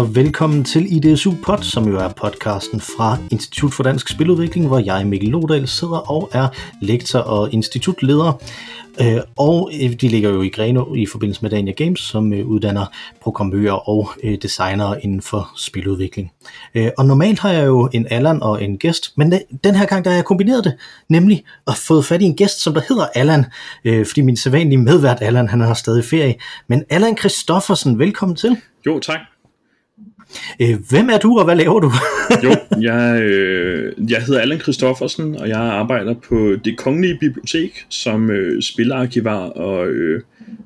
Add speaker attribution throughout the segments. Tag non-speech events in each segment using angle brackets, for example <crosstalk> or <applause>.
Speaker 1: og velkommen til IDSU Pod, som jo er podcasten fra Institut for Dansk Spiludvikling, hvor jeg, Mikkel Lodahl, sidder og er lektor og institutleder. Øh, og øh, de ligger jo i Greno i forbindelse med Dania Games, som øh, uddanner programmører og designere inden for spiludvikling. Og normalt har jeg jo en Allan og en gæst, men den her gang der har jeg kombineret det, nemlig at få fat i en gæst, som der hedder Allan, fordi min sædvanlige medvært Allan, han har stadig ferie. Men Allan Christoffersen, velkommen til.
Speaker 2: Jo, tak.
Speaker 1: Øh, hvem er du, og hvad laver du? <laughs>
Speaker 2: jo, <laughs> jeg, øh, jeg hedder Allan Christoffersen, og jeg arbejder på det kongelige bibliotek som øh, spilarkivar og, øh,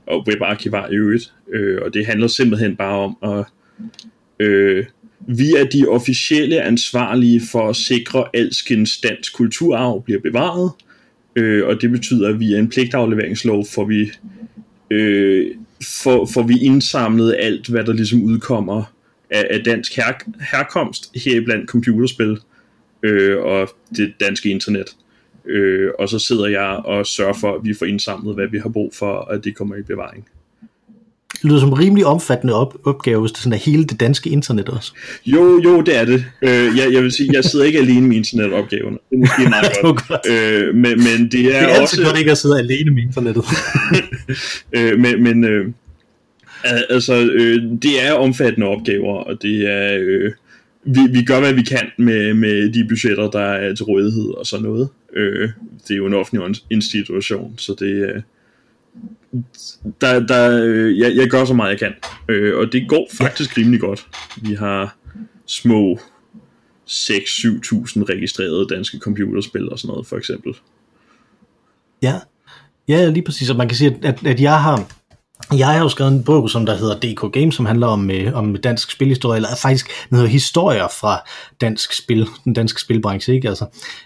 Speaker 2: og webarkivar i øvrigt. Øh, og det handler simpelthen bare om at... Øh, vi er de officielle ansvarlige for at sikre, at alskens dansk kulturarv bliver bevaret, øh, og det betyder, at via en pligtafleveringslov får vi, øh, får, får vi indsamlet alt, hvad der ligesom udkommer af, af dansk her, herkomst, heriblandt computerspil øh, og det danske internet. Øh, og så sidder jeg og sørger for, at vi får indsamlet, hvad vi har brug for, og at det kommer i bevaring.
Speaker 1: Det lyder som en rimelig omfattende op- opgave, hvis det sådan er hele det danske internet også.
Speaker 2: Jo, jo, det er det. Øh, jeg, jeg vil sige, jeg sidder ikke alene med internetopgaverne. Det er måske <laughs> meget godt. godt. Øh, men, men det er, det
Speaker 1: er altid også... godt ikke at sidde alene med internettet. <laughs>
Speaker 2: øh, men men øh, Altså, øh, det er omfattende opgaver, og det er... Øh, vi, vi gør, hvad vi kan med, med de budgetter, der er til rådighed og sådan noget. Øh, det er jo en offentlig institution, så det er... Der, der, øh, jeg, jeg gør så meget, jeg kan. Øh, og det går faktisk rimelig godt. Vi har små 6-7.000 registrerede danske computerspil og sådan noget, for eksempel.
Speaker 1: Ja, ja lige præcis. Og man kan sige, at, at jeg har jeg har jo skrevet en bog, som der hedder DK Game, som handler om, øh, om dansk spilhistorie, eller faktisk noget historier fra dansk spil, den danske spilbranche, ikke? Altså,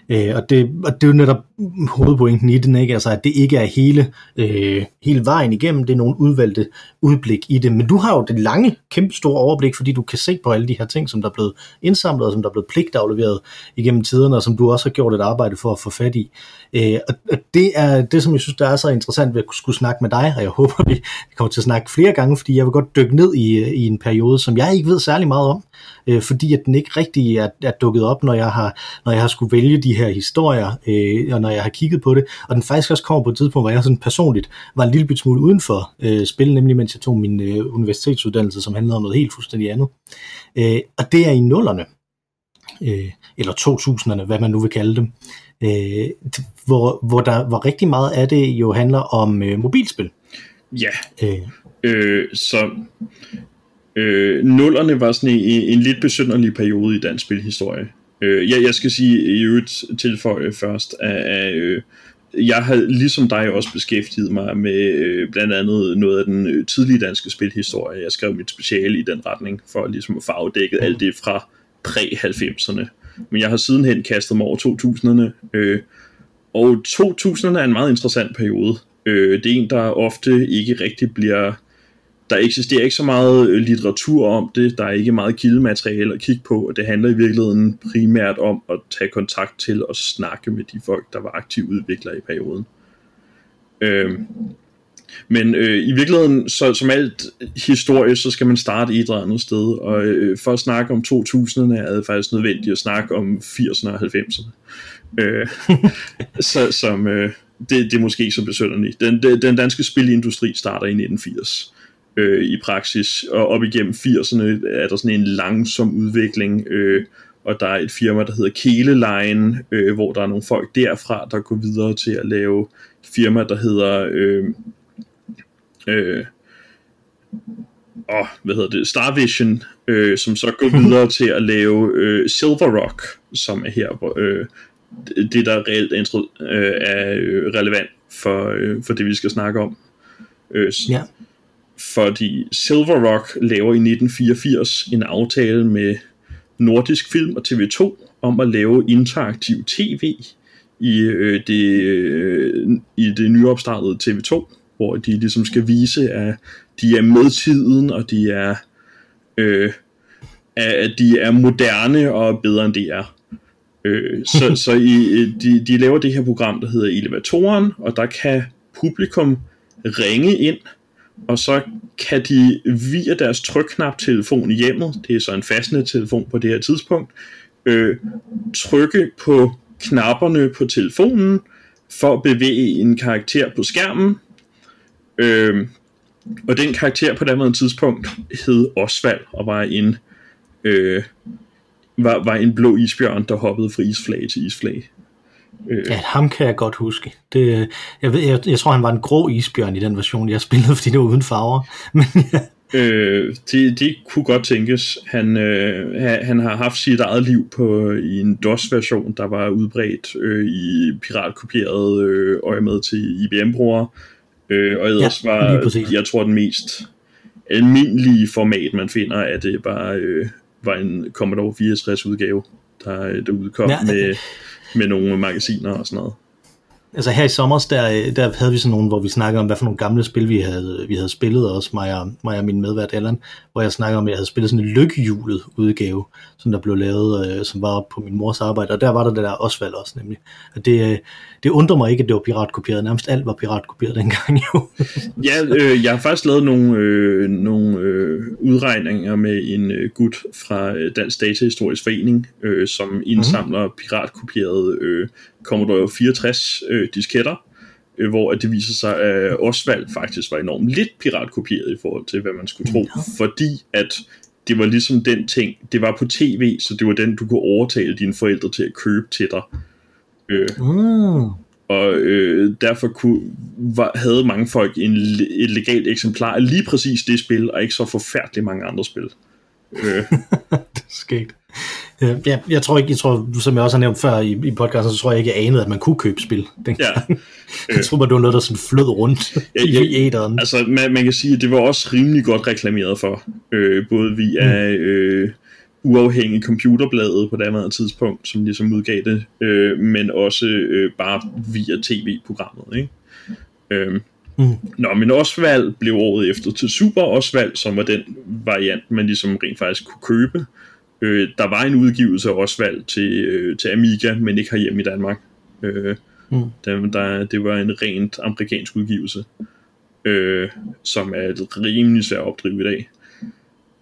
Speaker 1: øh, og, det, og det er jo netop hovedpointen i den, ikke? Altså, at det ikke er hele, øh, hele vejen igennem, det er nogle udvalgte udblik i det, men du har jo det lange, kæmpe store overblik, fordi du kan se på alle de her ting, som der er blevet indsamlet, og som der er blevet pligtafleveret igennem tiderne, og som du også har gjort et arbejde for at få fat i. Øh, og det er det, som jeg synes, der er så interessant ved at skulle snakke med dig, og jeg håber, vi kommer til at snakke flere gange, fordi jeg vil godt dykke ned i, i en periode, som jeg ikke ved særlig meget om, øh, fordi at den ikke rigtig er, er dukket op, når jeg har, når jeg har skulle vælge de her historier, øh, og når jeg har kigget på det, og den faktisk også kommer på et tidspunkt, hvor jeg sådan personligt var en lille smule uden for øh, spil, nemlig mens jeg tog min øh, universitetsuddannelse, som handlede om noget helt fuldstændig andet. Øh, og det er i nullerne, øh, eller 2000'erne, hvad man nu vil kalde dem, øh, hvor, hvor, der, hvor rigtig meget af det jo handler om øh, mobilspil.
Speaker 2: Ja, øh. Øh, så øh, nullerne var sådan en, en lidt besynderlig periode i dansk spilhistorie. Øh, jeg, jeg skal sige i øvrigt tilføje først, at, øh, jeg har ligesom dig også beskæftiget mig med øh, blandt andet noget af den øh, tidlige danske spilhistorie. Jeg skrev mit speciale i den retning, for ligesom at få afdækket alt det fra præ-90'erne. Men jeg har sidenhen kastet mig over 2000'erne, øh, og 2000'erne er en meget interessant periode. Øh, det er en, der ofte ikke rigtig bliver... Der eksisterer ikke så meget øh, litteratur om det, der er ikke meget kildemateriale at kigge på, og det handler i virkeligheden primært om at tage kontakt til og snakke med de folk, der var aktive udviklere i perioden. Øh, men øh, i virkeligheden, så, som alt historie, så skal man starte i et eller andet sted. Og øh, for at snakke om 2000'erne er det faktisk nødvendigt at snakke om 80'erne og 90'erne. Øh, <laughs> så, som, øh, det, det er måske så besønderligt. Den, den danske spilindustri starter i 1980 øh, i praksis, og op igennem 80'erne er der sådan en langsom udvikling, øh, og der er et firma, der hedder Keleline, øh, hvor der er nogle folk derfra, der går videre til at lave et firma, der hedder... Øh, øh, åh, hvad hedder det, Star Vision, øh, som så går <laughs> videre til at lave øh, Silver Rock, som er her, øh, det der reelt er, øh, er øh, relevant for, øh, for det vi skal snakke om. Øh, ja. Fordi Silver Rock laver i 1984 en aftale med Nordisk Film og TV2 om at lave interaktiv tv i, øh, det, øh, i det nyopstartede TV2, hvor de ligesom skal vise, at de er med tiden, og de er, øh, at de er moderne og bedre end er. Øh, så så i, øh, de, de laver det her program, der hedder Elevatoren, og der kan publikum ringe ind og så kan de via deres trykknap-telefon i hjemmet, det er så en fastnet telefon på det her tidspunkt, øh, trykke på knapperne på telefonen for at bevæge en karakter på skærmen. Øh, og den karakter på det andet tidspunkt hed Osvald og var en øh, var, var en blå isbjørn, der hoppede fra isflag til isflag.
Speaker 1: Øh. Ja, ham kan jeg godt huske. Det, jeg, ved, jeg, jeg tror, han var en grå isbjørn i den version, jeg spillede, fordi det var uden farver. <laughs> Men, ja.
Speaker 2: øh, det, det kunne godt tænkes. Han, øh, han har haft sit eget liv på i en DOS-version, der var udbredt øh, i piratkopieret øh, øje med til IBM-brugere. Øh, og ellers ja, var, jeg tror, den mest almindelige format, man finder, at det bare øh, var en Commodore 64 udgave, der, der udkom ja, med med nogle magasiner og sådan noget.
Speaker 1: Altså her i sommer, der, der havde vi sådan nogle, hvor vi snakkede om, hvad for nogle gamle spil vi havde, vi havde spillet, også mig og, mig og min medvært Allan, hvor jeg snakkede om, at jeg havde spillet sådan en lykkehjulet udgave, som der blev lavet, øh, som var på min mors arbejde, og der var der det der Osvald også nemlig. Og det, øh, det undrer mig ikke, at det var piratkopieret, nærmest alt var piratkopieret dengang jo. <laughs>
Speaker 2: ja, øh, jeg har faktisk lavet nogle, øh, nogle øh, udregninger med en øh, gut fra øh, Dansk Datahistorisk Forening, øh, som indsamler mm-hmm. piratkopierede øh, Commodore 64 øh, disketter, øh, hvor det viser sig, at Osvald faktisk var enormt lidt piratkopieret i forhold til, hvad man skulle tro, ja. fordi at det var ligesom den ting, det var på tv, så det var den, du kunne overtale dine forældre til at købe til dig. Øh, mm. Og øh, derfor kunne, var, havde mange folk en, et legalt eksemplar af lige præcis det spil, og ikke så forfærdeligt mange andre spil. Øh. <laughs>
Speaker 1: det er sket. <laughs> Ja, jeg, tror ikke, jeg tror, som jeg også har nævnt før i, i podcasten, så tror jeg ikke, jeg anede, at man kunne købe spil. Den ja. <laughs> jeg tror bare, det var noget, der sådan flød rundt ja, <laughs> ja, i æderen.
Speaker 2: Altså, man, man kan sige, at det var også rimelig godt reklameret for, øh, både via mm. øh, uafhængige computerbladet på det andet tidspunkt, som ligesom udgav det, øh, men også øh, bare via tv-programmet, ikke? Øh, Mm. Nå, men Osvald blev året efter til Super Osvald, som var den variant, man ligesom rent faktisk kunne købe. Øh, der var en udgivelse af Osvald til, øh, til Amiga, men ikke herhjemme i Danmark. Øh, mm. der, der, det var en rent amerikansk udgivelse, øh, som er et rimelig svært opdrive i dag.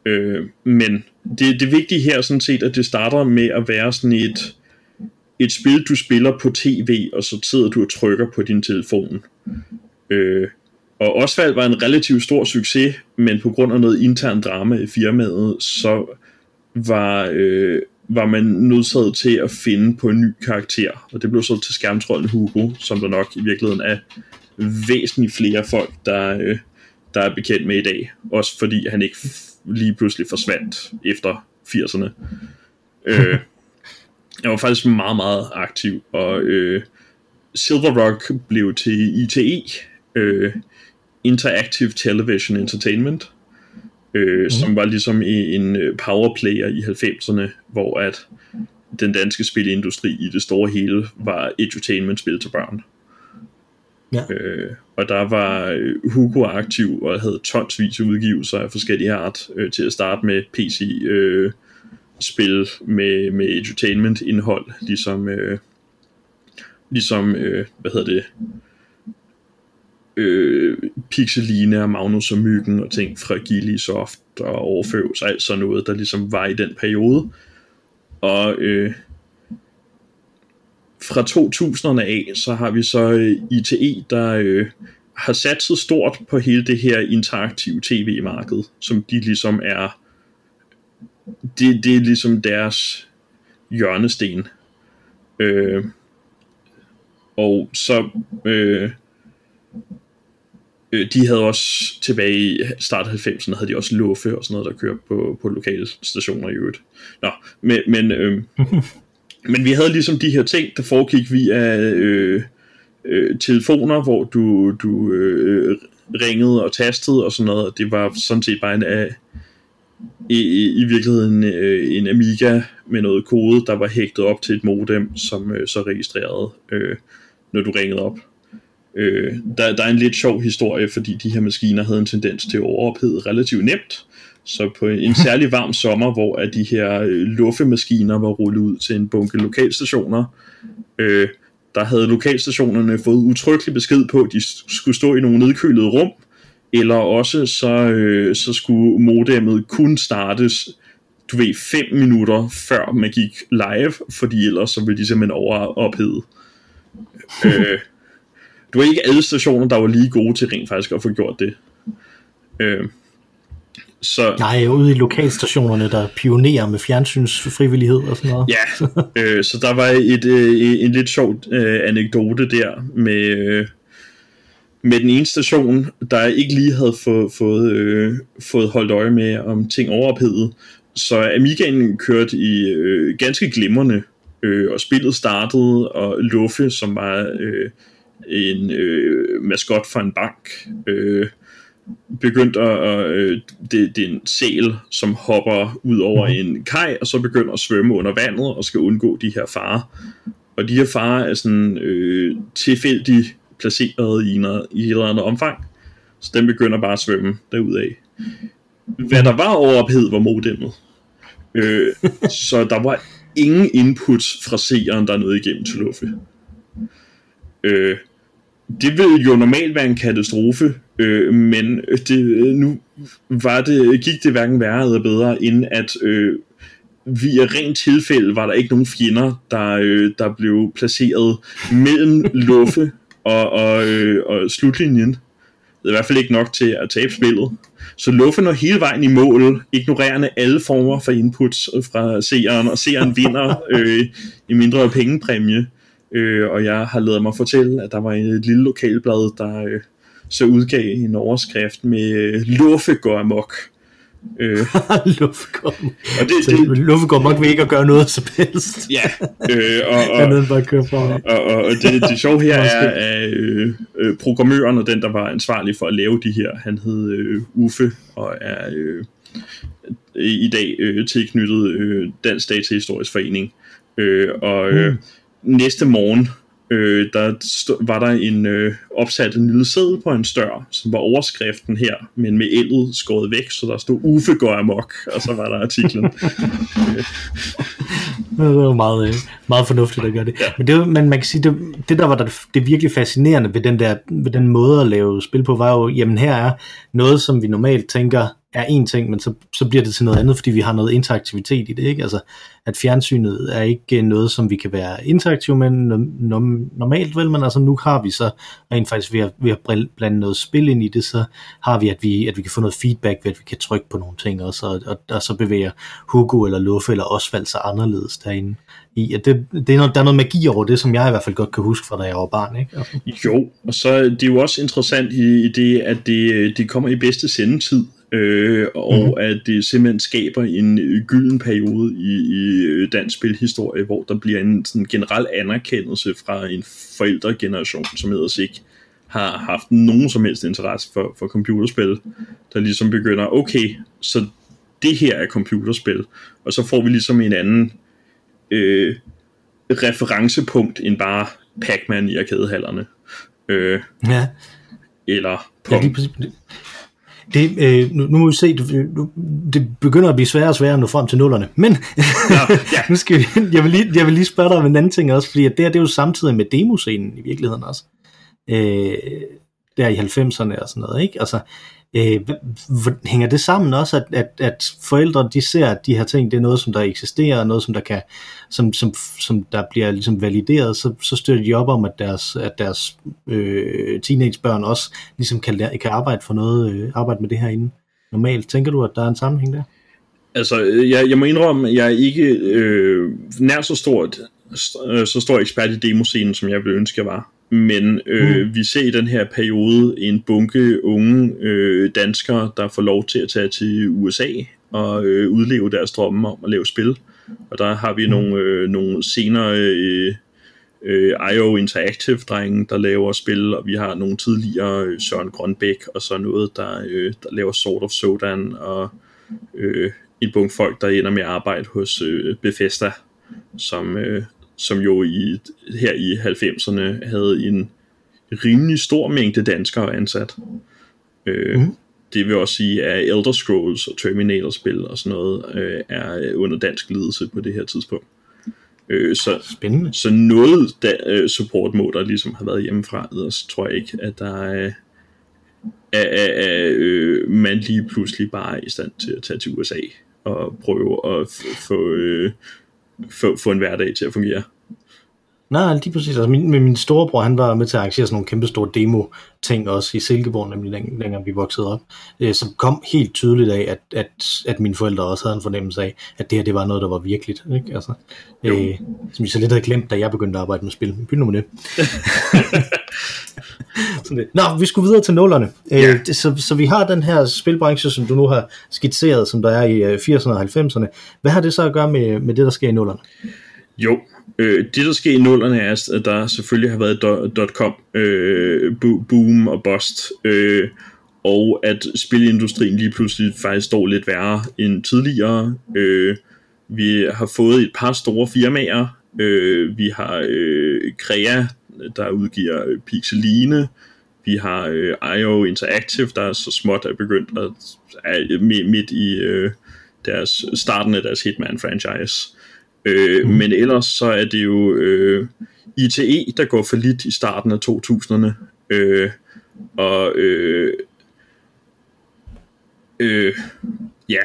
Speaker 2: Øh, men det, det vigtige her er sådan set, at det starter med at være sådan et, et spil, du spiller på tv, og så sidder du og trykker på din telefon. Øh, og Osvald var en relativt stor succes, men på grund af noget intern drama i firmaet, så var, øh, var man nødsaget til at finde på en ny karakter, og det blev så til skærmtrollen Hugo, som der nok i virkeligheden er væsentligt flere folk, der, øh, der er bekendt med i dag. Også fordi han ikke lige pludselig forsvandt efter 80'erne. øh, <laughs> jeg var faktisk meget, meget aktiv, og øh, Silver Rock blev til ITE, øh, Interactive Television Entertainment, øh, mm. som var ligesom en øh, powerplayer i 90'erne, hvor at den danske spilindustri i det store hele var edutainment-spil til børn. Ja. Øh, og der var øh, Hugo aktiv og havde tonsvis af udgivelser af forskellige art øh, til at starte med PC øh, spil med, med edutainment indhold, ligesom øh, ligesom, øh, hvad hedder det, øh, Pixeline og Magnus og Myggen og ting fra Gillisoft og Orpheus og alt sådan noget, der ligesom var i den periode. Og øh, fra 2000'erne af, så har vi så øh, ITE, der øh, har sat stort på hele det her interaktive tv-marked, som de ligesom er, det, det er ligesom deres hjørnesten. Øh, og så øh, øh, de havde også tilbage i start 90'erne, havde de også luffe og sådan noget, der kørte på, på lokale stationer i øvrigt. Nå, men, men, øh, <laughs> men vi havde ligesom de her ting, der foregik via øh, øh, telefoner, hvor du, du øh, ringede og tastede og sådan noget, og det var sådan set bare en af i, i, i virkeligheden øh, en Amiga med noget kode, der var hægtet op til et modem, som øh, så registrerede, øh, når du ringede op. Øh, der, der er en lidt sjov historie, fordi de her maskiner havde en tendens til at overophede relativt nemt. Så på en <laughs> særlig varm sommer, hvor at de her øh, luffemaskiner var rullet ud til en bunke lokalstationer, øh, der havde lokalstationerne fået uttrykkelig besked på, at de skulle stå i nogle nedkølede rum, eller også så, øh, så skulle modemmet kun startes du ved, 5 minutter før man gik live, fordi ellers så ville de simpelthen overophede. <laughs> øh, det var ikke alle stationer, der var lige gode til rent faktisk at få gjort det. Øh,
Speaker 1: så, Nej, ude i lokalstationerne, der pionerer med fjernsynsfrivillighed og sådan noget.
Speaker 2: Ja, <laughs> øh, så der var et, øh, en lidt sjov øh, anekdote der med, øh, med den ene station, der ikke lige havde få, fået, øh, fået holdt øje med, om ting overophedede. Så Amigaen kørte i øh, ganske glimrende, øh, og spillet startede, og Luffe, som var øh, en øh, maskot for en bank, øh, begyndt at, øh, det, det er en sel, som hopper ud over mm-hmm. en kaj, og så begynder at svømme under vandet, og skal undgå de her farer. Og de her farer er sådan øh, tilfældigt placeret i, noget, i et eller andet omfang, så den begynder bare at svømme derudad. Hvad der var overophed var modemmet. Øh, <laughs> så der var ingen inputs fra seeren, der nåede igennem til Luffe. Øh, det ville jo normalt være en katastrofe, øh, men det, nu var det, gik det hverken værre eller bedre, end at øh, via rent tilfælde var der ikke nogen fjender, der, øh, der blev placeret mellem <laughs> Luffe og, og, øh, og slutlinjen. Det er i hvert fald ikke nok til at tabe spillet. Så Luffe når hele vejen i mål, ignorerende alle former for inputs fra seeren, og seeren vinder <laughs> øh, i mindre pengepræmie. Øh, og jeg har lavet mig fortælle, at der var et lille lokalblad, der øh, så udgav en overskrift med øh, Luffe går amok.
Speaker 1: Øh, <laughs> Luffe går og det, det, Luffe går amok ved ikke at gøre noget som helst.
Speaker 2: ja, øh, og, <laughs> og, bare køre for. og, og, og det, det sjove her er, at øh, øh, programmøren og den, der var ansvarlig for at lave de her, han hed øh, Uffe, og er øh, i dag øh, tilknyttet øh, Dansk Datahistorisk Forening. Øh, og øh, mm næste morgen, øh, der stod, var der en øh, opsat en lille sæd på en stør, som var overskriften her, men med ældet skåret væk, så der stod Uffe går amok, og så var der artiklen. <laughs>
Speaker 1: det var meget, øh, meget fornuftigt at gøre det. Ja. Men, det men man kan sige, det, det der var der, det virkelig fascinerende ved den, der, ved den måde at lave spil på, var jo, jamen her er noget, som vi normalt tænker, er en ting, men så, så bliver det til noget andet, fordi vi har noget interaktivitet i det, ikke? Altså, at fjernsynet er ikke noget, som vi kan være interaktiv med normalt, vel, men altså nu har vi så rent faktisk ved at, ved at blande noget spil ind i det, så har vi, at vi, at vi kan få noget feedback ved, at vi kan trykke på nogle ting også, og, og, og så bevæger Hugo eller Luffe eller Osvald sig anderledes derinde i. At det, det er noget, der er noget magi over det, som jeg i hvert fald godt kan huske fra da jeg var barn. Ikke? Altså.
Speaker 2: Jo, og så det er jo også interessant i, i det, at det, det kommer i bedste sendetid øh, og mm. at det simpelthen skaber en gylden periode i, i øh, dansk spilhistorie, hvor der bliver en sådan generel anerkendelse fra en forældregeneration, som ellers ikke har haft nogen som helst interesse for, for computerspil, der ligesom begynder, okay, så det her er computerspil, og så får vi ligesom en anden øh, referencepunkt end bare Pac-Man i arkadehallerne. Øh, ja. Eller
Speaker 1: Pong. Ja, lige det, øh, nu, nu må vi se, det, det begynder at blive sværere og sværere at nå frem til nullerne. Men ja, ja. <laughs> nu skal vi, jeg, vil lige, jeg vil lige spørge dig om en anden ting også, fordi det, her, det er jo samtidig med demoscenen i virkeligheden også. Øh, der i 90'erne og sådan noget, ikke? Altså, øh, hænger det sammen også, at, at, at forældre de ser, at de her ting, det er noget, som der eksisterer, noget, som der kan, som, som, som der bliver ligesom valideret, så, så støtter de op om, at deres, at deres øh, teenagebørn også ligesom kan, kan arbejde for noget, øh, arbejde med det her inden normalt. Tænker du, at der er en sammenhæng der?
Speaker 2: Altså, jeg, jeg må indrømme, at jeg er ikke øh, nær så stort, øh, så stor ekspert i demoscenen, som jeg ville ønske, jeg var. Men øh, mm. vi ser i den her periode en bunke unge øh, danskere, der får lov til at tage til USA og øh, udleve deres drømme om at lave spil. Og der har vi mm. nogle, øh, nogle senere øh, øh, IO Interactive-drenge, der laver spil, og vi har nogle tidligere øh, Søren Grønbæk og så noget, der, øh, der laver Sword of Sodan, og øh, en bunke folk, der ender med at arbejde hos øh, Bethesda, som, øh, som jo i, her i 90'erne havde en rimelig stor mængde danskere ansat. Øh, mm. Det vil også sige, at Elder Scrolls og Terminator-spil og sådan noget øh, er under dansk ledelse på det her tidspunkt. Øh, så, Spændende. Så noget da, øh, support må der ligesom have været hjemmefra, ellers tror jeg ikke, at der er at, at, at øh, man lige pludselig bare er i stand til at tage til USA og prøve at få, øh, få, få en hverdag til at fungere.
Speaker 1: Nej, lige præcis. Altså min, min storebror, han var med til at arrangere sådan nogle kæmpe store demo-ting også i Silkeborg, nemlig læng- længere vi voksede op, øh, som kom helt tydeligt af, at, at, at mine forældre også havde en fornemmelse af, at det her det var noget, der var virkeligt. Ikke? Altså, øh, som vi så lidt havde glemt, da jeg begyndte at arbejde med spil. Byg nu med det. <laughs> Sådan det. Nå, vi skulle videre til nullerne.
Speaker 2: Ja.
Speaker 1: Øh, så, så vi har den her spilbranche, som du nu har skitseret, som der er i øh, 80'erne og 90'erne. Hvad har det så at gøre med, med det, der sker i nullerne?
Speaker 2: Jo, øh, det der sker i nullerne er, at der selvfølgelig har været dot-com øh, boom og bust, øh, og at spilindustrien lige pludselig faktisk står lidt værre end tidligere. Øh, vi har fået et par store firmaer. Øh, vi har øh, Crea, der udgiver øh, Pixeline. Vi har øh, IO Interactive, der er så småt er begyndt at er midt i øh, deres starten af deres Hitman-franchise. Øh, mm. Men ellers så er det jo øh, ITE, der går for lidt i starten af 2000'erne. Øh, og øh, øh, ja,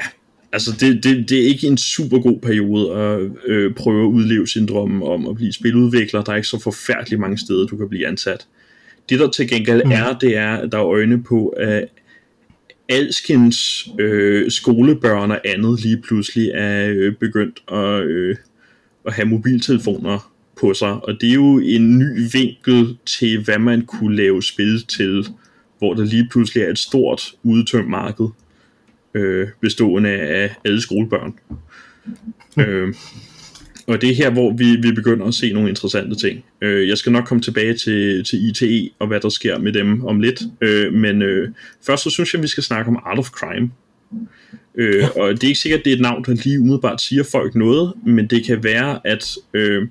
Speaker 2: altså det, det, det er ikke en super god periode at øh, prøve at udleve sin drøm om at blive spiludvikler. Der er ikke så forfærdeligt mange steder, du kan blive ansat. Det der til gengæld
Speaker 1: Mm.
Speaker 2: er, det er, at der er øjne på, at alskens øh, skolebørn og andet lige pludselig er øh, begyndt at, øh, at have mobiltelefoner på sig, og det er jo en ny vinkel til, hvad man kunne lave spil til, hvor der lige pludselig er et stort udtømt marked, øh, bestående af alle skolebørn. øh, og det er her, hvor vi, vi begynder at se nogle interessante ting. Øh, jeg skal nok komme tilbage til, til ITE og hvad der sker med dem om lidt. Øh, men øh, først så synes jeg, vi skal snakke om Art of Crime. Øh, og det er ikke sikkert, at det er et navn, der lige umiddelbart siger folk noget, men det kan være, at øh,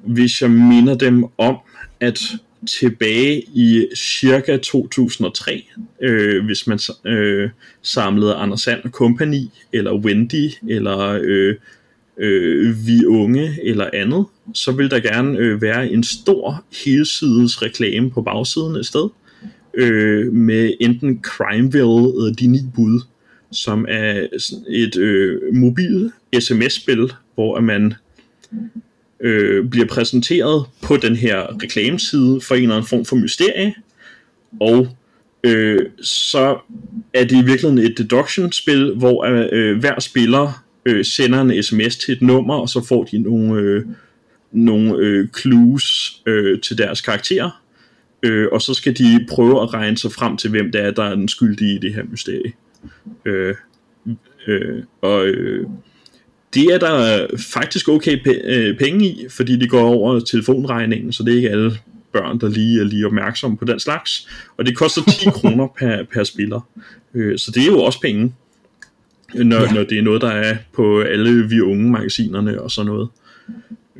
Speaker 2: hvis jeg minder dem om, at tilbage i cirka 2003, øh, hvis man øh, samlede Anders Sand Company, eller Wendy, eller øh, øh, Vi Unge, eller andet, så vil der gerne øh, være en stor helsides reklame på bagsiden et sted, øh, med enten Crimeville eller De Ni Bud, som er et øh, mobil sms-spil, hvor at man øh, bliver præsenteret på den her reklameside for en eller anden form for mysterie, og øh, så er det i virkeligheden et deduction-spil, hvor øh, øh hver spiller øh, sender en sms til et nummer, og så får de nogle, øh, nogle øh, clues øh, til deres karakterer, øh, og så skal de prøve at regne sig frem til, hvem det er, der er den skyldige i det her mysterie. Øh, øh, og øh, det er der faktisk okay pe- øh, penge i, fordi de går over telefonregningen, så det er ikke alle børn, der lige er lige opmærksomme på den slags. Og det koster 10 <laughs> kroner per, per spiller. Øh, så det er jo også penge, når, ja. når det er noget, der er på alle vi unge magasinerne og sådan noget.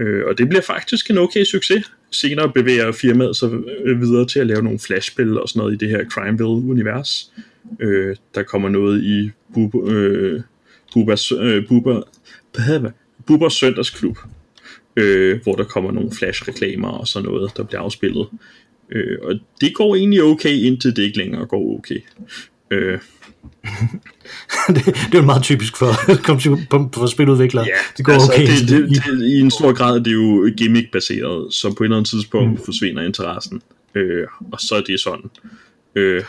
Speaker 2: Øh, og det bliver faktisk en okay succes. Senere bevæger firmaet sig videre til at lave nogle flashspil og sådan noget i det her Crimeville-univers. Øh, der kommer noget i Bubba, øh, Bubbas, øh, Bubbers søndagsklub, øh, hvor der kommer nogle flash-reklamer og sådan noget, der bliver afspillet. Øh, og det går egentlig okay, indtil det ikke længere går okay. Øh, <laughs>
Speaker 1: det, det er jo meget typisk for, <laughs> for, for spiludviklere.
Speaker 2: Ja,
Speaker 1: det går
Speaker 2: altså,
Speaker 1: okay.
Speaker 2: det, det, det, I en stor grad det er jo gimmick-baseret, så på et eller andet tidspunkt mm. forsvinder interessen. Øh, og så er det sådan. Øh,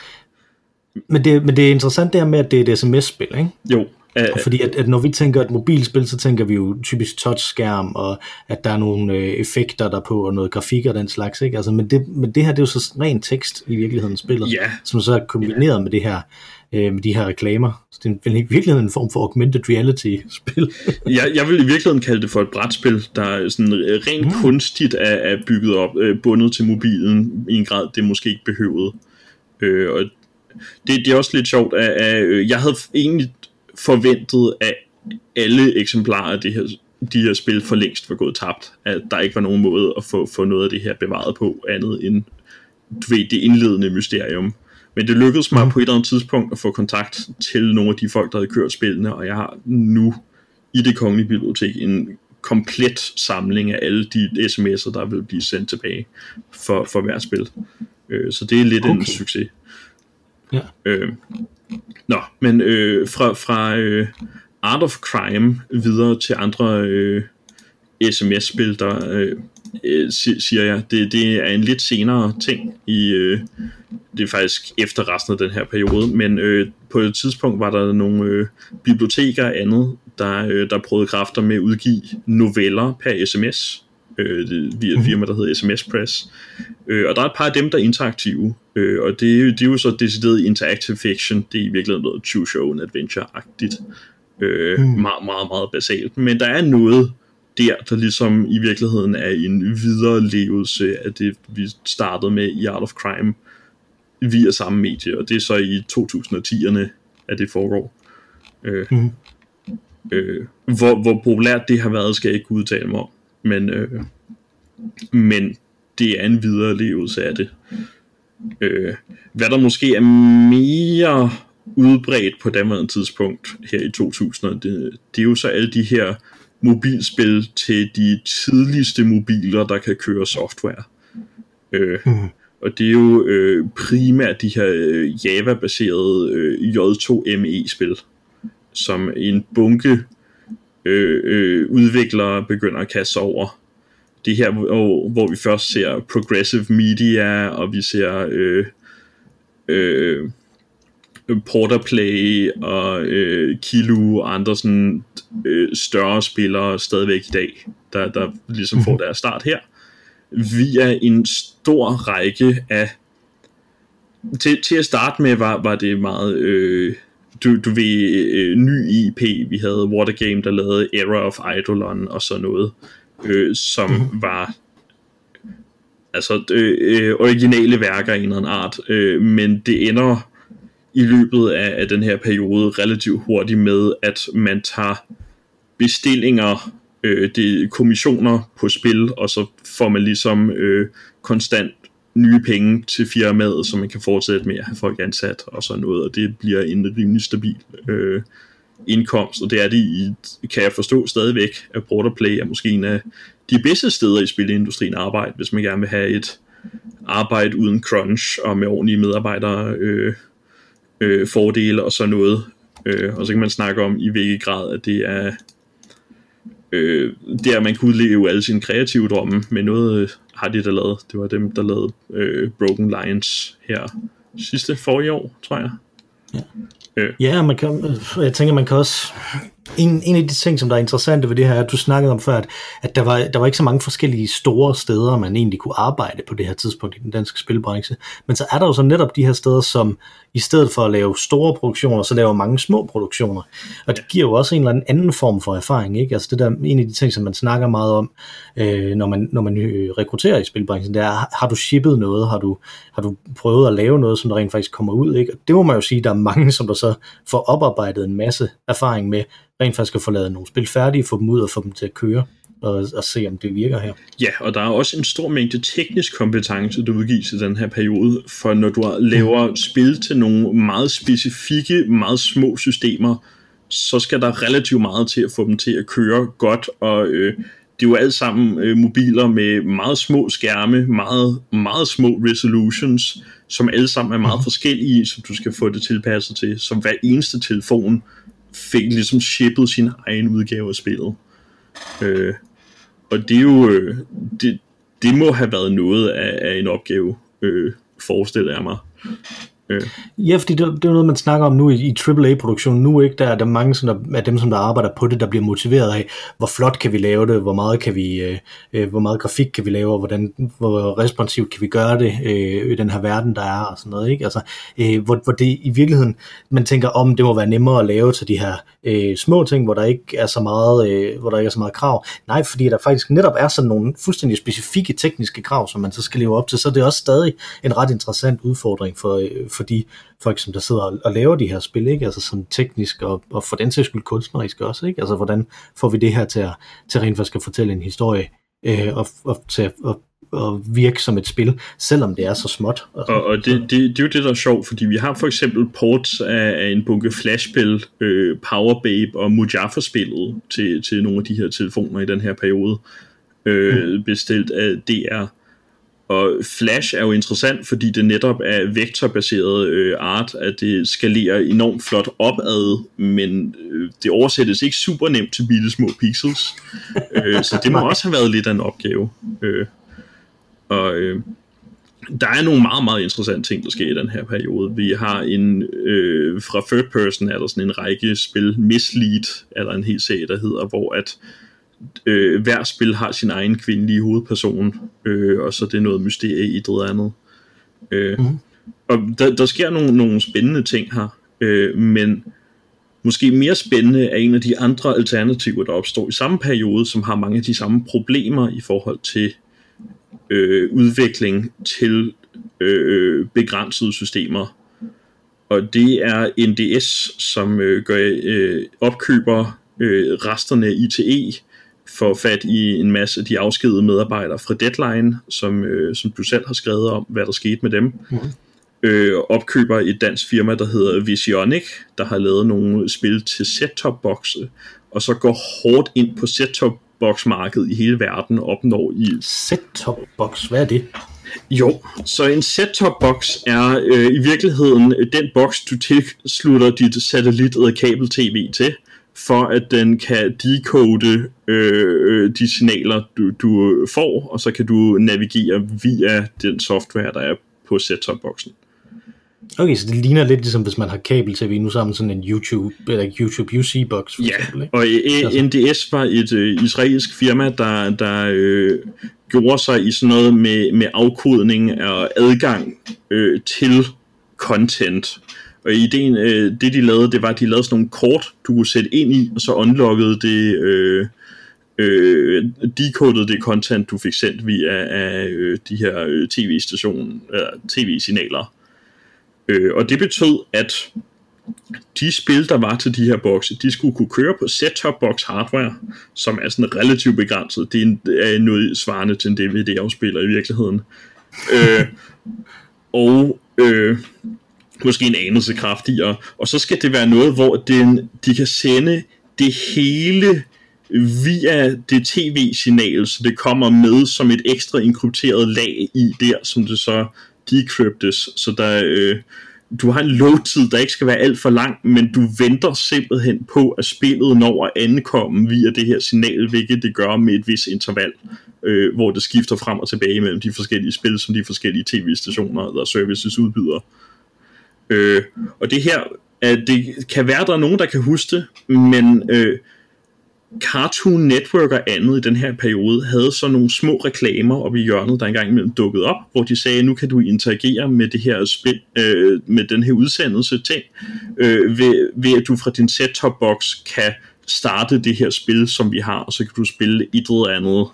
Speaker 1: men, det, men det er interessant det her med, at det er et sms-spil, ikke?
Speaker 2: Jo.
Speaker 1: Uh, Fordi at, at når vi tænker et mobilspil, så tænker vi jo typisk touchskærm, og at der er nogle øh, effekter der på, og noget grafik og den slags, ikke? Altså, men, det, men det her, det er jo så ren tekst i virkeligheden spillet,
Speaker 2: Ja.
Speaker 1: som så er kombineret med det her, øh, med de her reklamer. Så det er vel i virkeligheden en form for augmented reality-spil.
Speaker 2: jeg, jeg vil i virkeligheden kalde det for et brætspil, der er sådan øh, rent mm. kunstigt er, er bygget op, øh, bundet til mobilen i en grad, det måske ikke behøvede. Øh, og det, det er også lidt sjovt, at, at øh, jeg havde egentlig forventet, at alle eksemplarer af det her, de her spil for længst var gået tabt. At der ikke var nogen måde at få, få noget af det her bevaret på, andet end du ved, det indledende mysterium. Men det lykkedes mig mm. på et eller andet tidspunkt at få kontakt til nogle af de folk, der havde kørt spillene, og jeg har nu i det kongelige bibliotek en komplet samling af alle de sms'er, der vil blive sendt tilbage for, for hver spil. Øh, så det er lidt okay. en succes.
Speaker 1: Ja.
Speaker 2: Øh, nå, men øh, fra, fra øh, Art of Crime videre til andre øh, sms-spil, der øh, øh siger jeg, det, det er en lidt senere ting i, øh, det er faktisk efter resten af den her periode, men øh, på et tidspunkt var der nogle øh, biblioteker og andet, der, øh, der prøvede kræfter med at udgive noveller per sms, øh, via et firma, der hedder SMS Press. Øh, og der er et par af dem, der er interaktive, øh, og det, det er jo så decideret interactive fiction, det er i virkeligheden noget choose show and adventure-agtigt. Øh, mm. Meget, meget, meget basalt. Men der er noget der, der ligesom i virkeligheden er en viderelevelse af det, vi startede med i Art of Crime via samme medie, og det er så i 2010'erne, at det foregår. Øh, mm. øh, hvor, hvor populært det har været, skal jeg ikke udtale mig om, men, øh, men det er en viderelevelse af det. Øh, hvad der måske er mere udbredt på daværende tidspunkt her i 2000'erne, det, det er jo så alle de her mobilspil til de tidligste mobiler, der kan køre software. Øh, mm. Og det er jo øh, primært de her øh, Java-baserede øh, J2ME-spil, som en bunke øh, øh, udviklere begynder at kaste over. Det her, hvor, hvor vi først ser Progressive Media, og vi ser øh, øh, Porterplay og øh, Kilo og andre sådan, øh, større spillere stadigvæk i dag, der, der ligesom får mhm. deres start her, via en stor række af til, til at starte med var, var det meget øh, du, du ved øh, ny IP vi havde Watergame der lavede Era of Eidolon og sådan noget øh, som mm. var altså øh, øh, originale værker i en eller anden art øh, men det ender i løbet af, af den her periode relativt hurtigt med, at man tager bestillinger, øh, det kommissioner på spil, og så får man ligesom øh, konstant nye penge til firmaet, så man kan fortsætte med at have folk ansat og sådan noget, og det bliver en rimelig stabil øh, indkomst, og det er det, i, kan jeg forstå stadigvæk, at Porterplay er måske en af de bedste steder i spilindustrien arbejde, hvis man gerne vil have et arbejde uden crunch og med ordentlige medarbejdere øh, øh, fordele og sådan noget. Øh, og så kan man snakke om i hvilken grad, at det er øh, det er, at man kunne udleve alle sine kreative drømme, men noget øh, har de der lavet. Det var dem, der lavede øh, Broken Lions her sidste forrige år, tror jeg.
Speaker 1: Ja, øh. ja man kan, jeg tænker, man kan også en, en af de ting, som der er interessante ved det her, er, at du snakkede om før, at, at der, var, der var ikke så mange forskellige store steder, man egentlig kunne arbejde på det her tidspunkt i den danske spilbranche. Men så er der jo så netop de her steder, som i stedet for at lave store produktioner, så laver mange små produktioner. Og det giver jo også en eller anden anden form for erfaring. Ikke? Altså det der en af de ting, som man snakker meget om, øh, når, man, når man øh, rekrutterer i spilbranchen, det er, har du shippet noget? Har du, har du prøvet at lave noget, som der rent faktisk kommer ud? Ikke? Og det må man jo sige, der er mange, som der så får oparbejdet en masse erfaring med, rent faktisk at få lavet nogle spil færdige, få dem ud og få dem til at køre og, og se, om det virker her.
Speaker 2: Ja, og der er også en stor mængde teknisk kompetence, du udgives i den her periode, for når du laver mm. spil til nogle meget specifikke, meget små systemer, så skal der relativt meget til at få dem til at køre godt, og øh, det er jo alt sammen øh, mobiler med meget små skærme, meget, meget små resolutions, som alle sammen er meget mm. forskellige, som du skal få det tilpasset til, som hver eneste telefon fik ligesom shippet sin egen udgave af spillet. Øh, og det er jo, øh, det, det må have været noget af, af en opgave, øh, forestiller jeg mig.
Speaker 1: Øh. Ja, fordi det, det er noget, man snakker om nu i, i AAA-produktion. Nu ikke, der er der mange sådan, der, af dem, som der arbejder på det, der bliver motiveret af, hvor flot kan vi lave det, hvor meget kan vi, øh, øh hvor meget grafik kan vi lave, og hvordan, hvor responsivt kan vi gøre det øh, i den her verden, der er, og sådan noget. Ikke? Altså, øh, hvor, hvor det i virkeligheden, man tænker om, det må være nemmere at lave til de her øh, små ting, hvor der ikke er så meget, øh, hvor der ikke er så meget krav. Nej, fordi der faktisk netop er sådan nogle fuldstændig specifikke tekniske krav, som man så skal leve op til, så det er også stadig en ret interessant udfordring for, øh, for de folk, som der sidder og, og laver de her spil, ikke? Altså sådan teknisk og, og for den sags skyld kunstnerisk også, ikke? Altså hvordan får vi det her til at, til rent faktisk at fortælle en historie øh, og, og til at og, og virke som et spil, selvom det er så småt.
Speaker 2: Og, og, og det, det, det er jo det, der er sjovt, fordi vi har for eksempel ports af, af en bunke flashspil, øh, Power Babe og Mujaffa-spillet til, til nogle af de her telefoner i den her periode, øh, mm. bestilt af DR og Flash er jo interessant, fordi det netop er vektorbaseret øh, art, at det skalerer enormt flot opad, men øh, det oversættes ikke super nemt til bitte små pixels. <laughs> øh, så det må også have været lidt af en opgave. Øh, og øh, der er nogle meget, meget interessante ting, der sker i den her periode. Vi har en, øh, fra third person er der sådan en række spil, Mislead er der en hel serie, der hedder, hvor at øh, hver spil har sin egen kvindelige hovedperson, øh, og så det er noget mysterie i det andet. Øh, mm. Og der, der sker nogle, nogle spændende ting her, øh, men måske mere spændende er en af de andre alternativer, der opstår i samme periode, som har mange af de samme problemer i forhold til øh, udvikling til øh, begrænsede systemer. Og det er NDS, som øh, gør, øh, opkøber øh, resterne af ITE, får fat i en masse af de afskedede medarbejdere fra Deadline, som, øh, som du selv har skrevet om, hvad der skete med dem. Mm. Øh, opkøber et dansk firma, der hedder Visionic, der har lavet nogle spil til set-top-bokse, og så går hårdt ind på set-top box-marked i hele verden opnår i...
Speaker 1: Set-top box, hvad er det?
Speaker 2: Jo, så en set-top box er øh, i virkeligheden den boks, du tilslutter dit satellit- eller kabel-tv til, for at den kan decode øh, de signaler, du, du får, og så kan du navigere via den software, der er på set-top-boksen.
Speaker 1: Okay, så det ligner lidt ligesom, hvis man har kabel-tv nu sammen sådan en YouTube, eller YouTube UC-box
Speaker 2: for ja, eksempel, ikke? og e- NDS var et øh, israelsk firma, der, der øh, gjorde sig i sådan noget med, med afkodning og adgang øh, til content. Og ideen, øh, det de lavede, det var, at de lavede sådan nogle kort, du kunne sætte ind i, og så unlockede det, øh, øh, decodede det content, du fik sendt via af, øh, de her øh, tv-stationer, øh, tv-signaler. Øh, og det betød, at de spil, der var til de her bokse, de skulle kunne køre på set-top box hardware, som er sådan relativt begrænset. Det er noget svarende til en DVD-afspiller i virkeligheden. øh, og øh, måske en anelse kraftigere. Og så skal det være noget, hvor den, de kan sende det hele via det tv-signal, så det kommer med som et ekstra enkrypteret lag i der, som det så decryptes, så der, øh, du har en load-tid, der ikke skal være alt for lang, men du venter simpelthen på, at spillet når at ankomme via det her signal, hvilket det gør med et vis interval, øh, hvor det skifter frem og tilbage mellem de forskellige spil, som de forskellige tv-stationer eller services udbyder. Øh, Øh, og det her, at det kan være, der er nogen, der kan huske det, men øh, Cartoon Network og andet i den her periode havde så nogle små reklamer oppe i hjørnet, der engang imellem dukkede op, hvor de sagde, nu kan du interagere med det her spil, øh, med den her udsendelse ting, øh, ved, ved at du fra din set-top box kan starte det her spil, som vi har, og så kan du spille et eller andet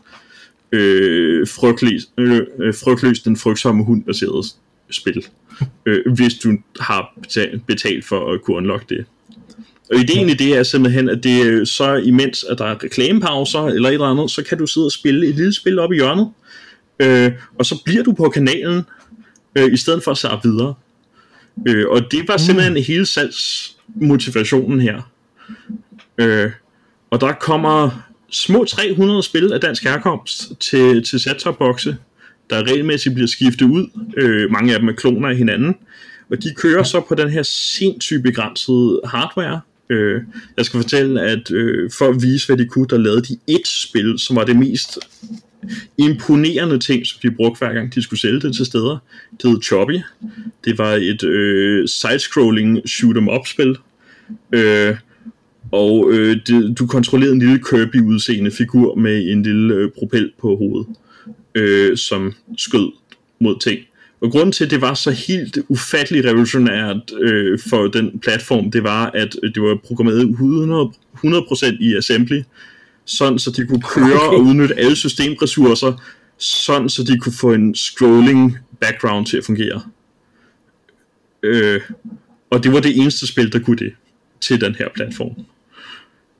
Speaker 2: øh, frygtløst, øh, øh, frygtløst den frygtsomme hund baseret spil, øh, hvis du har betalt, for at kunne unlock det. Og ideen i det er simpelthen, at det så imens, at der er reklamepauser eller et eller andet, så kan du sidde og spille et lille spil op i hjørnet, øh, og så bliver du på kanalen, øh, i stedet for at sætte videre. Øh, og det var simpelthen mm. hele salgsmotivationen her. Øh, og der kommer små 300 spil af dansk herkomst til, til set-top-bokse, der regelmæssigt bliver skiftet ud. Øh, mange af dem er kloner af hinanden. Og de kører så på den her sindssygt begrænsede hardware, Øh, jeg skal fortælle, at øh, for at vise, hvad de kunne, der lavede de et spil, som var det mest imponerende ting, som de brugte hver gang de skulle sælge det til steder. Det hed Choppy. Det var et øh, side-scrolling shoot-em-up spil. Øh, og øh, det, du kontrollerede en lille Kirby-udseende figur med en lille øh, propel på hovedet, øh, som skød mod ting. Og grunden til, at det var så helt ufatteligt revolutionært øh, for den platform, det var, at det var programmeret 100%, 100% i assembly, sådan så de kunne køre okay. og udnytte alle systemressourcer, sådan så de kunne få en scrolling background til at fungere. Øh, og det var det eneste spil, der kunne det til den her platform.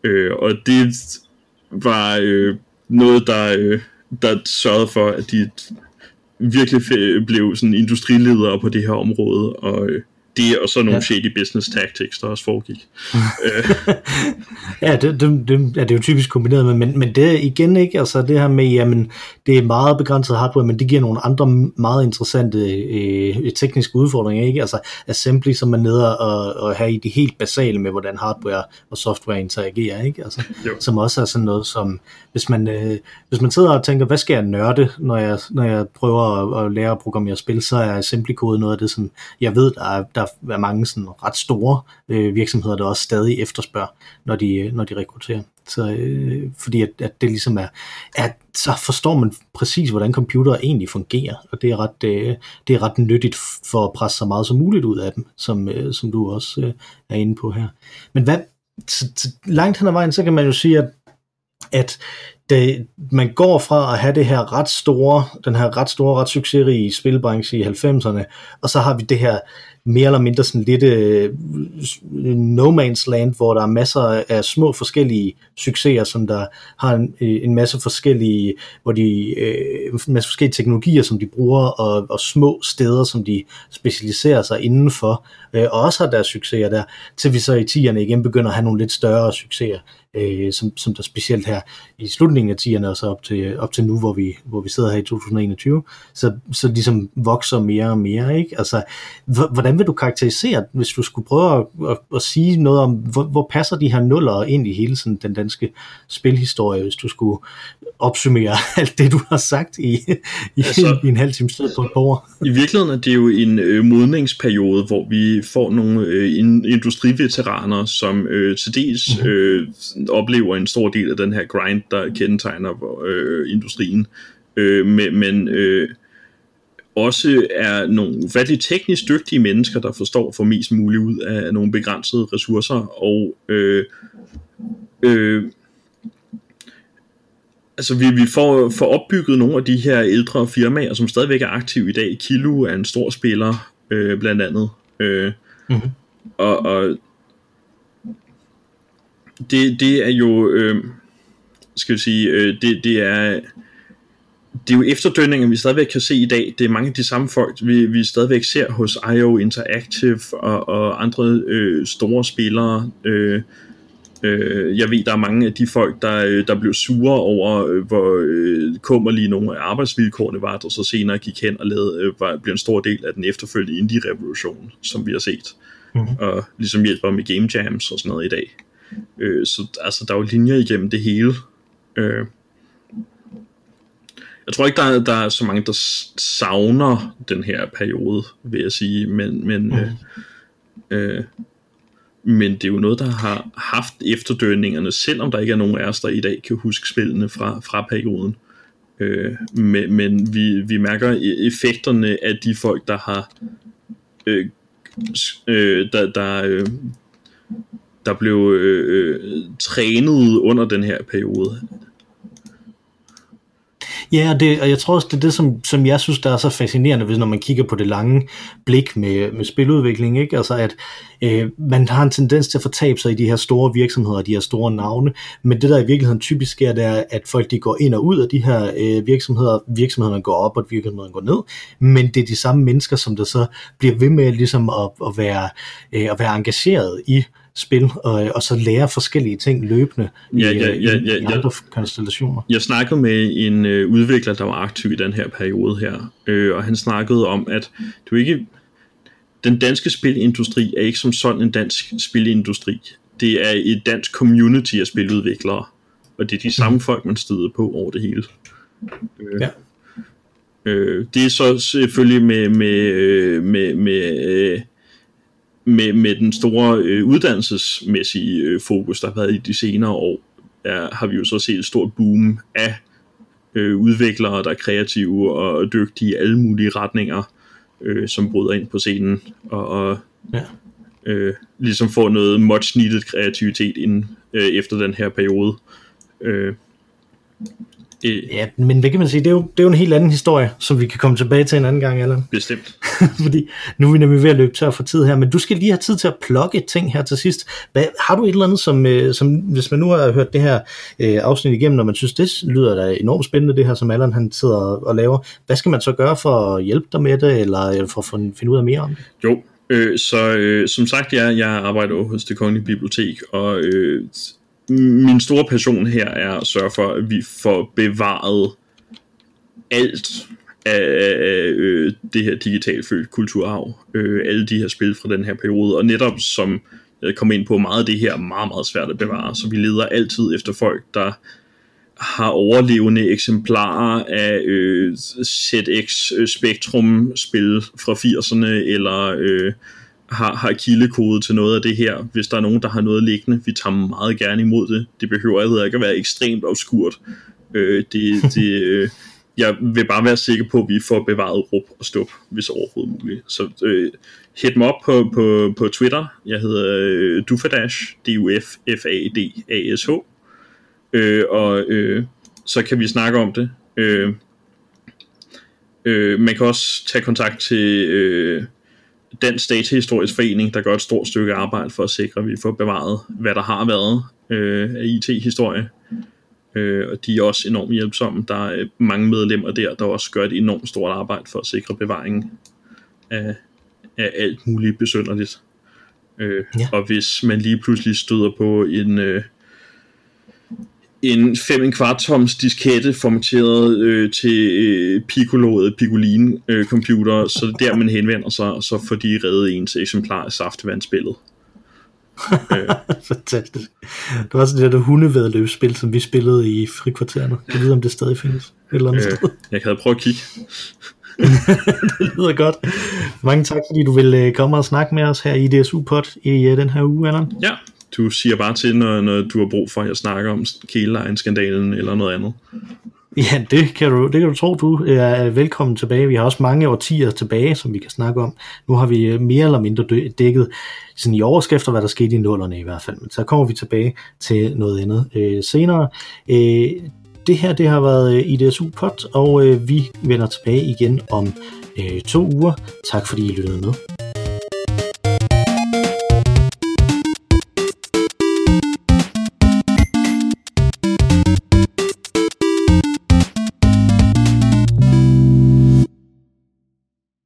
Speaker 2: Øh, og det var øh, noget, der, øh, der sørgede for, at de virkelig blev sådan industriledere på det her område, og øh, det og så nogle ja. shady business tactics, der også foregik. <laughs>
Speaker 1: ja, det, det, det, ja, det er jo typisk kombineret med, men, men det igen ikke, altså det her med, jamen, det er meget begrænset hardware, men det giver nogle andre meget interessante øh, tekniske udfordringer, ikke? Altså assembly, som er nede og, og have i de helt basale med, hvordan hardware og software interagerer, ikke? Altså, som også er sådan noget, som hvis man, øh, hvis man sidder og tænker, hvad skal jeg nørde, når jeg, når jeg prøver at, at lære at programmere spil, så er assembly-kode noget af det, som jeg ved, der er, der er mange sådan ret store øh, virksomheder, der også stadig efterspørger, når de, øh, når de rekrutterer. Så, øh, fordi at, at det ligesom er, at så forstår man præcis, hvordan computer egentlig fungerer, og det er ret, øh, det er ret nyttigt for at presse så meget som muligt ud af dem, som, øh, som du også øh, er inde på her. Men hvad, så, så langt hen ad vejen, så kan man jo sige, at, at det, man går fra at have det her ret store, den her ret store, ret succesrige spilbranche i 90'erne, og så har vi det her mere eller mindre sådan lidt uh, no man's land, hvor der er masser af små forskellige succeser, som der har en, øh, en masse forskellige, hvor de, uh, en masse forskellige teknologier, som de bruger, og, og små steder, som de specialiserer sig indenfor, uh, og også har deres succeser der, til vi så i 10'erne igen begynder at have nogle lidt større succeser øh, som, som der specielt her i slutningen af 10'erne og så op til, op til nu, hvor vi, hvor vi sidder her i 2021, så, så ligesom vokser mere og mere, ikke? Altså, hvordan vil du karakterisere, hvis du skulle prøve at, at, at sige noget om, hvor, hvor passer de her nuller ind i hele sådan, den danske spilhistorie, hvis du skulle opsummere <laughs> alt det, du har sagt i, i, altså, i en halv time sted på et par år?
Speaker 2: I virkeligheden er det jo en øh, modningsperiode, hvor vi får nogle øh, industriveteraner, som øh, til dels mhm. øh, oplever en stor del af den her grind, der kendetegner øh, industrien. Øh, men men øh, også er nogle ufattelig teknisk dygtige mennesker, der forstår få mest muligt ud af nogle begrænsede ressourcer, og øh, øh, altså vi, vi får, får opbygget nogle af de her ældre firmaer, som stadigvæk er aktive i dag. Kilo er en stor spiller, øh, blandt andet. Øh, mm-hmm. og, og det, det er jo, øh, skal vi sige, øh, det, det er det er jo efterdønninger, vi stadigvæk kan se i dag. Det er mange af de samme folk, vi, vi stadigvæk ser hos IO Interactive og, og andre øh, store spillere. Øh, øh, jeg ved, der er mange af de folk, der, øh, der blev sure over, øh, hvor øh, kummerlige nogle af arbejdsvilkårene var, der så senere gik hen og lavede, øh, var, blev en stor del af den efterfølgende indie-revolution, som vi har set. Mm-hmm. Og ligesom hjælper med game jams og sådan noget i dag. Øh, så altså, der er jo linjer igennem det hele. Øh, jeg tror ikke, der er, der er så mange, der savner den her periode, vil jeg sige, men, men, mm. øh, øh, men det er jo noget, der har haft efterdønningerne, selvom der ikke er nogen af os, der i dag kan huske spillene fra, fra perioden. Øh, men men vi, vi mærker e-, effekterne af de folk, der har øh, øh, der, der, øh, der blev øh, øh trænet under den her periode.
Speaker 1: Ja, og, det, og jeg tror også, det er det, som, som jeg synes, der er så fascinerende, hvis når man kigger på det lange blik med, med spiludvikling, ikke? Altså at øh, man har en tendens til at fortabe sig i de her store virksomheder, de her store navne, men det der i virkeligheden typisk sker, det er, at folk de går ind og ud af de her øh, virksomheder, virksomhederne går op, og virksomhederne går ned, men det er de samme mennesker, som der så bliver ved med ligesom at, at, være, øh, at være engageret i spil, og, og så lære forskellige ting løbende ja, ja, ja, ja, i, i andre ja. konstellationer.
Speaker 2: Jeg snakkede med en øh, udvikler, der var aktiv i den her periode her, øh, og han snakkede om, at du ikke den danske spilindustri er ikke som sådan en dansk spilindustri. Det er et dansk community af spiludviklere, og det er de samme mhm. folk, man støder på over det hele. Øh, ja. Øh, det er så selvfølgelig med, med, øh, med, med øh, med, med den store øh, uddannelsesmæssige øh, fokus, der har været i de senere år, er, har vi jo så set et stort boom af øh, udviklere, der er kreative og dygtige i alle mulige retninger, øh, som bryder ind på scenen og, og ja. øh, ligesom får noget much needed kreativitet ind øh, efter den her periode. Øh,
Speaker 1: Øh, ja, men hvad kan man sige, det er, jo, det er jo en helt anden historie, som vi kan komme tilbage til en anden gang, Allan. <laughs>
Speaker 2: Bestemt.
Speaker 1: Fordi nu er vi nemlig ved at løbe tør for tid her, men du skal lige have tid til at plukke ting her til sidst. Hvad, har du et eller andet, som, øh, som hvis man nu har hørt det her øh, afsnit igennem, når man synes, det lyder da enormt spændende, det her, som Allan han sidder og laver, hvad skal man så gøre for at hjælpe dig med det, eller for at finde ud af mere om det?
Speaker 2: Jo, Øh, så øh, som sagt, jeg, jeg arbejder hos det kongelige bibliotek, og øh, min store passion her er at sørge for, at vi får bevaret alt af, af øh, det her digitalt født kulturarv. Øh, alle de her spil fra den her periode, og netop som jeg kom ind på, meget af det her er meget, meget svært at bevare, så vi leder altid efter folk, der har overlevende eksemplarer af øh, ZX øh, Spectrum spil fra 80'erne, eller øh, har, har kildekode til noget af det her, hvis der er nogen, der har noget liggende. Vi tager meget gerne imod det. Det behøver ikke at være ekstremt obskurt. Øh, det, det, øh, jeg vil bare være sikker på, at vi får bevaret rup og stup, hvis overhovedet muligt. Så øh, hit mig op på, på, på Twitter. Jeg hedder øh, Dufadash, D-U-F-F-A-D-A-S-H. Øh, og øh, så kan vi snakke om det. Øh, øh, man kan også tage kontakt til øh, Dansk Datahistorisk Forening, der gør et stort stykke arbejde for at sikre, at vi får bevaret, hvad der har været øh, af IT-historie. Øh, og de er også enormt hjælpsomme. Der er mange medlemmer der, der også gør et enormt stort arbejde for at sikre bevaringen af, af alt muligt besynderligt. Øh, ja. Og hvis man lige pludselig støder på en... Øh, en 5 kvart toms diskette formateret øh, til øh, Piccolo Piccolin øh, computer, så det er der man henvender sig, og så får de reddet ens eksemplar af saftevandspillet. <laughs>
Speaker 1: øh. Fantastisk. Det var sådan det der hundevedløbsspil, som vi spillede i frikvartererne. Jeg ved, om det stadig findes et eller andet øh, sted.
Speaker 2: Jeg kan prøve at kigge. <laughs>
Speaker 1: det lyder godt. Mange tak, fordi du vil øh, komme og snakke med os her i DSU-pod i uh, den her uge, Allan.
Speaker 2: Ja, du siger bare til, når, når du har brug for, at jeg snakker om kælelejen-skandalen eller noget andet.
Speaker 1: Ja, det kan, du, det kan du tro, du er velkommen tilbage. Vi har også mange årtier tilbage, som vi kan snakke om. Nu har vi øh, mere eller mindre dækket sådan i overskrifter, hvad der skete i nullerne i hvert fald. Men så kommer vi tilbage til noget andet øh, senere. Øh, det her det har været øh, IDSU Pot, og øh, vi vender tilbage igen om øh, to uger. Tak fordi I lyttede med.